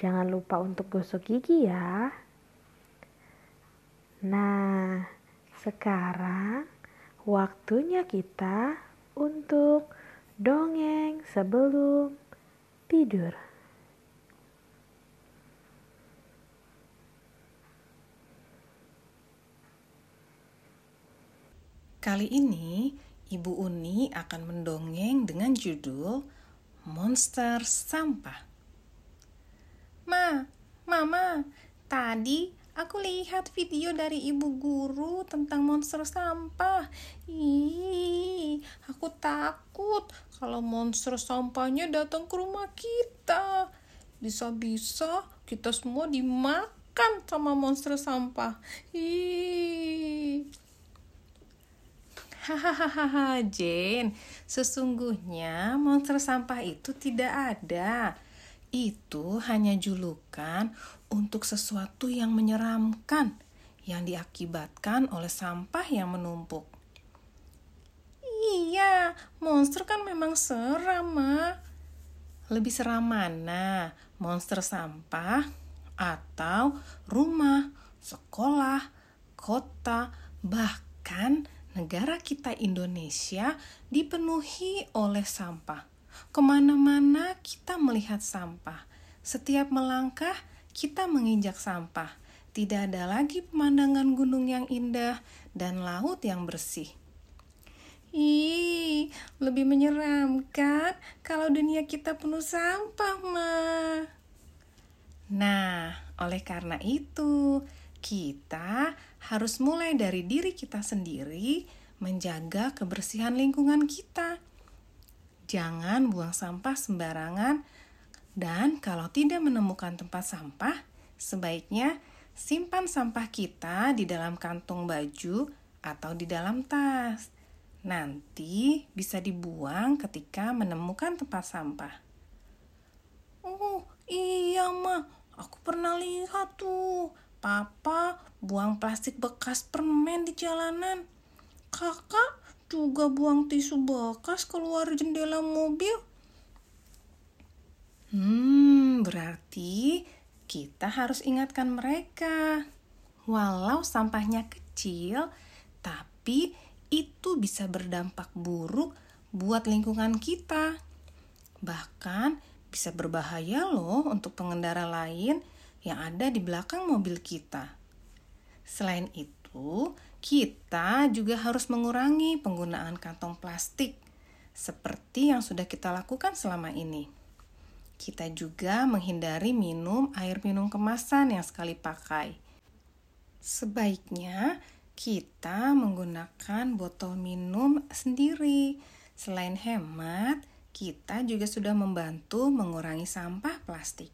Jangan lupa untuk gosok gigi ya. Nah, sekarang waktunya kita untuk dongeng sebelum tidur. Kali ini, Ibu Uni akan mendongeng dengan judul Monster Sampah. Ma, Mama, tadi aku lihat video dari ibu guru tentang monster sampah. Ih, aku takut kalau monster sampahnya datang ke rumah kita. Bisa-bisa kita semua dimakan sama monster sampah. Ih. Hahaha, Jane. Sesungguhnya monster sampah itu tidak ada itu hanya julukan untuk sesuatu yang menyeramkan yang diakibatkan oleh sampah yang menumpuk. Iya, monster kan memang seram, Ma. Lebih seram mana? Monster sampah atau rumah, sekolah, kota, bahkan negara kita Indonesia dipenuhi oleh sampah. Ke mana-mana kita melihat sampah. Setiap melangkah, kita menginjak sampah. Tidak ada lagi pemandangan gunung yang indah dan laut yang bersih. Ih, lebih menyeramkan kalau dunia kita penuh sampah, Ma. Nah, oleh karena itu, kita harus mulai dari diri kita sendiri menjaga kebersihan lingkungan kita. Jangan buang sampah sembarangan dan kalau tidak menemukan tempat sampah, sebaiknya simpan sampah kita di dalam kantung baju atau di dalam tas. Nanti bisa dibuang ketika menemukan tempat sampah. Oh, iya, Ma. Aku pernah lihat tuh. Papa buang plastik bekas permen di jalanan. Kakak juga buang tisu bekas keluar jendela mobil. Hmm, berarti kita harus ingatkan mereka. Walau sampahnya kecil, tapi itu bisa berdampak buruk buat lingkungan kita. Bahkan bisa berbahaya loh untuk pengendara lain yang ada di belakang mobil kita. Selain itu, kita juga harus mengurangi penggunaan kantong plastik seperti yang sudah kita lakukan selama ini. Kita juga menghindari minum air minum kemasan yang sekali pakai. Sebaiknya kita menggunakan botol minum sendiri. Selain hemat, kita juga sudah membantu mengurangi sampah plastik.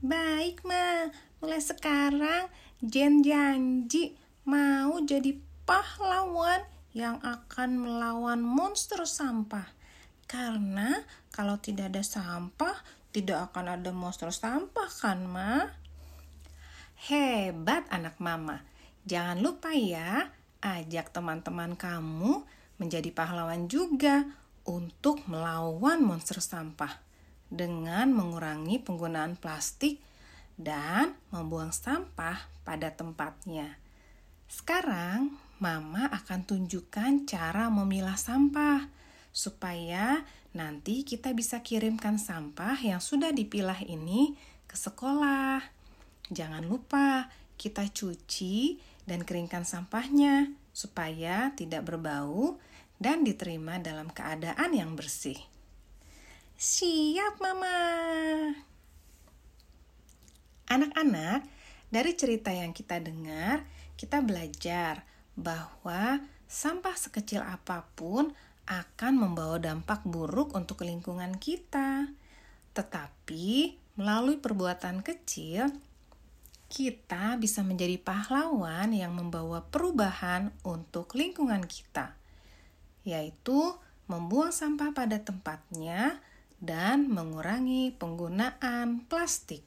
Baik, Ma. Mulai sekarang, Jen janji mau jadi pahlawan yang akan melawan monster sampah. Karena kalau tidak ada sampah, tidak akan ada monster sampah kan, Ma? Hebat anak mama. Jangan lupa ya, ajak teman-teman kamu menjadi pahlawan juga untuk melawan monster sampah dengan mengurangi penggunaan plastik dan membuang sampah pada tempatnya. Sekarang, Mama akan tunjukkan cara memilah sampah supaya nanti kita bisa kirimkan sampah yang sudah dipilah ini ke sekolah. Jangan lupa kita cuci dan keringkan sampahnya supaya tidak berbau dan diterima dalam keadaan yang bersih. Siap, Mama. Anak-anak, dari cerita yang kita dengar, kita belajar bahwa sampah sekecil apa pun akan membawa dampak buruk untuk lingkungan kita. Tetapi melalui perbuatan kecil, kita bisa menjadi pahlawan yang membawa perubahan untuk lingkungan kita, yaitu membuang sampah pada tempatnya dan mengurangi penggunaan plastik.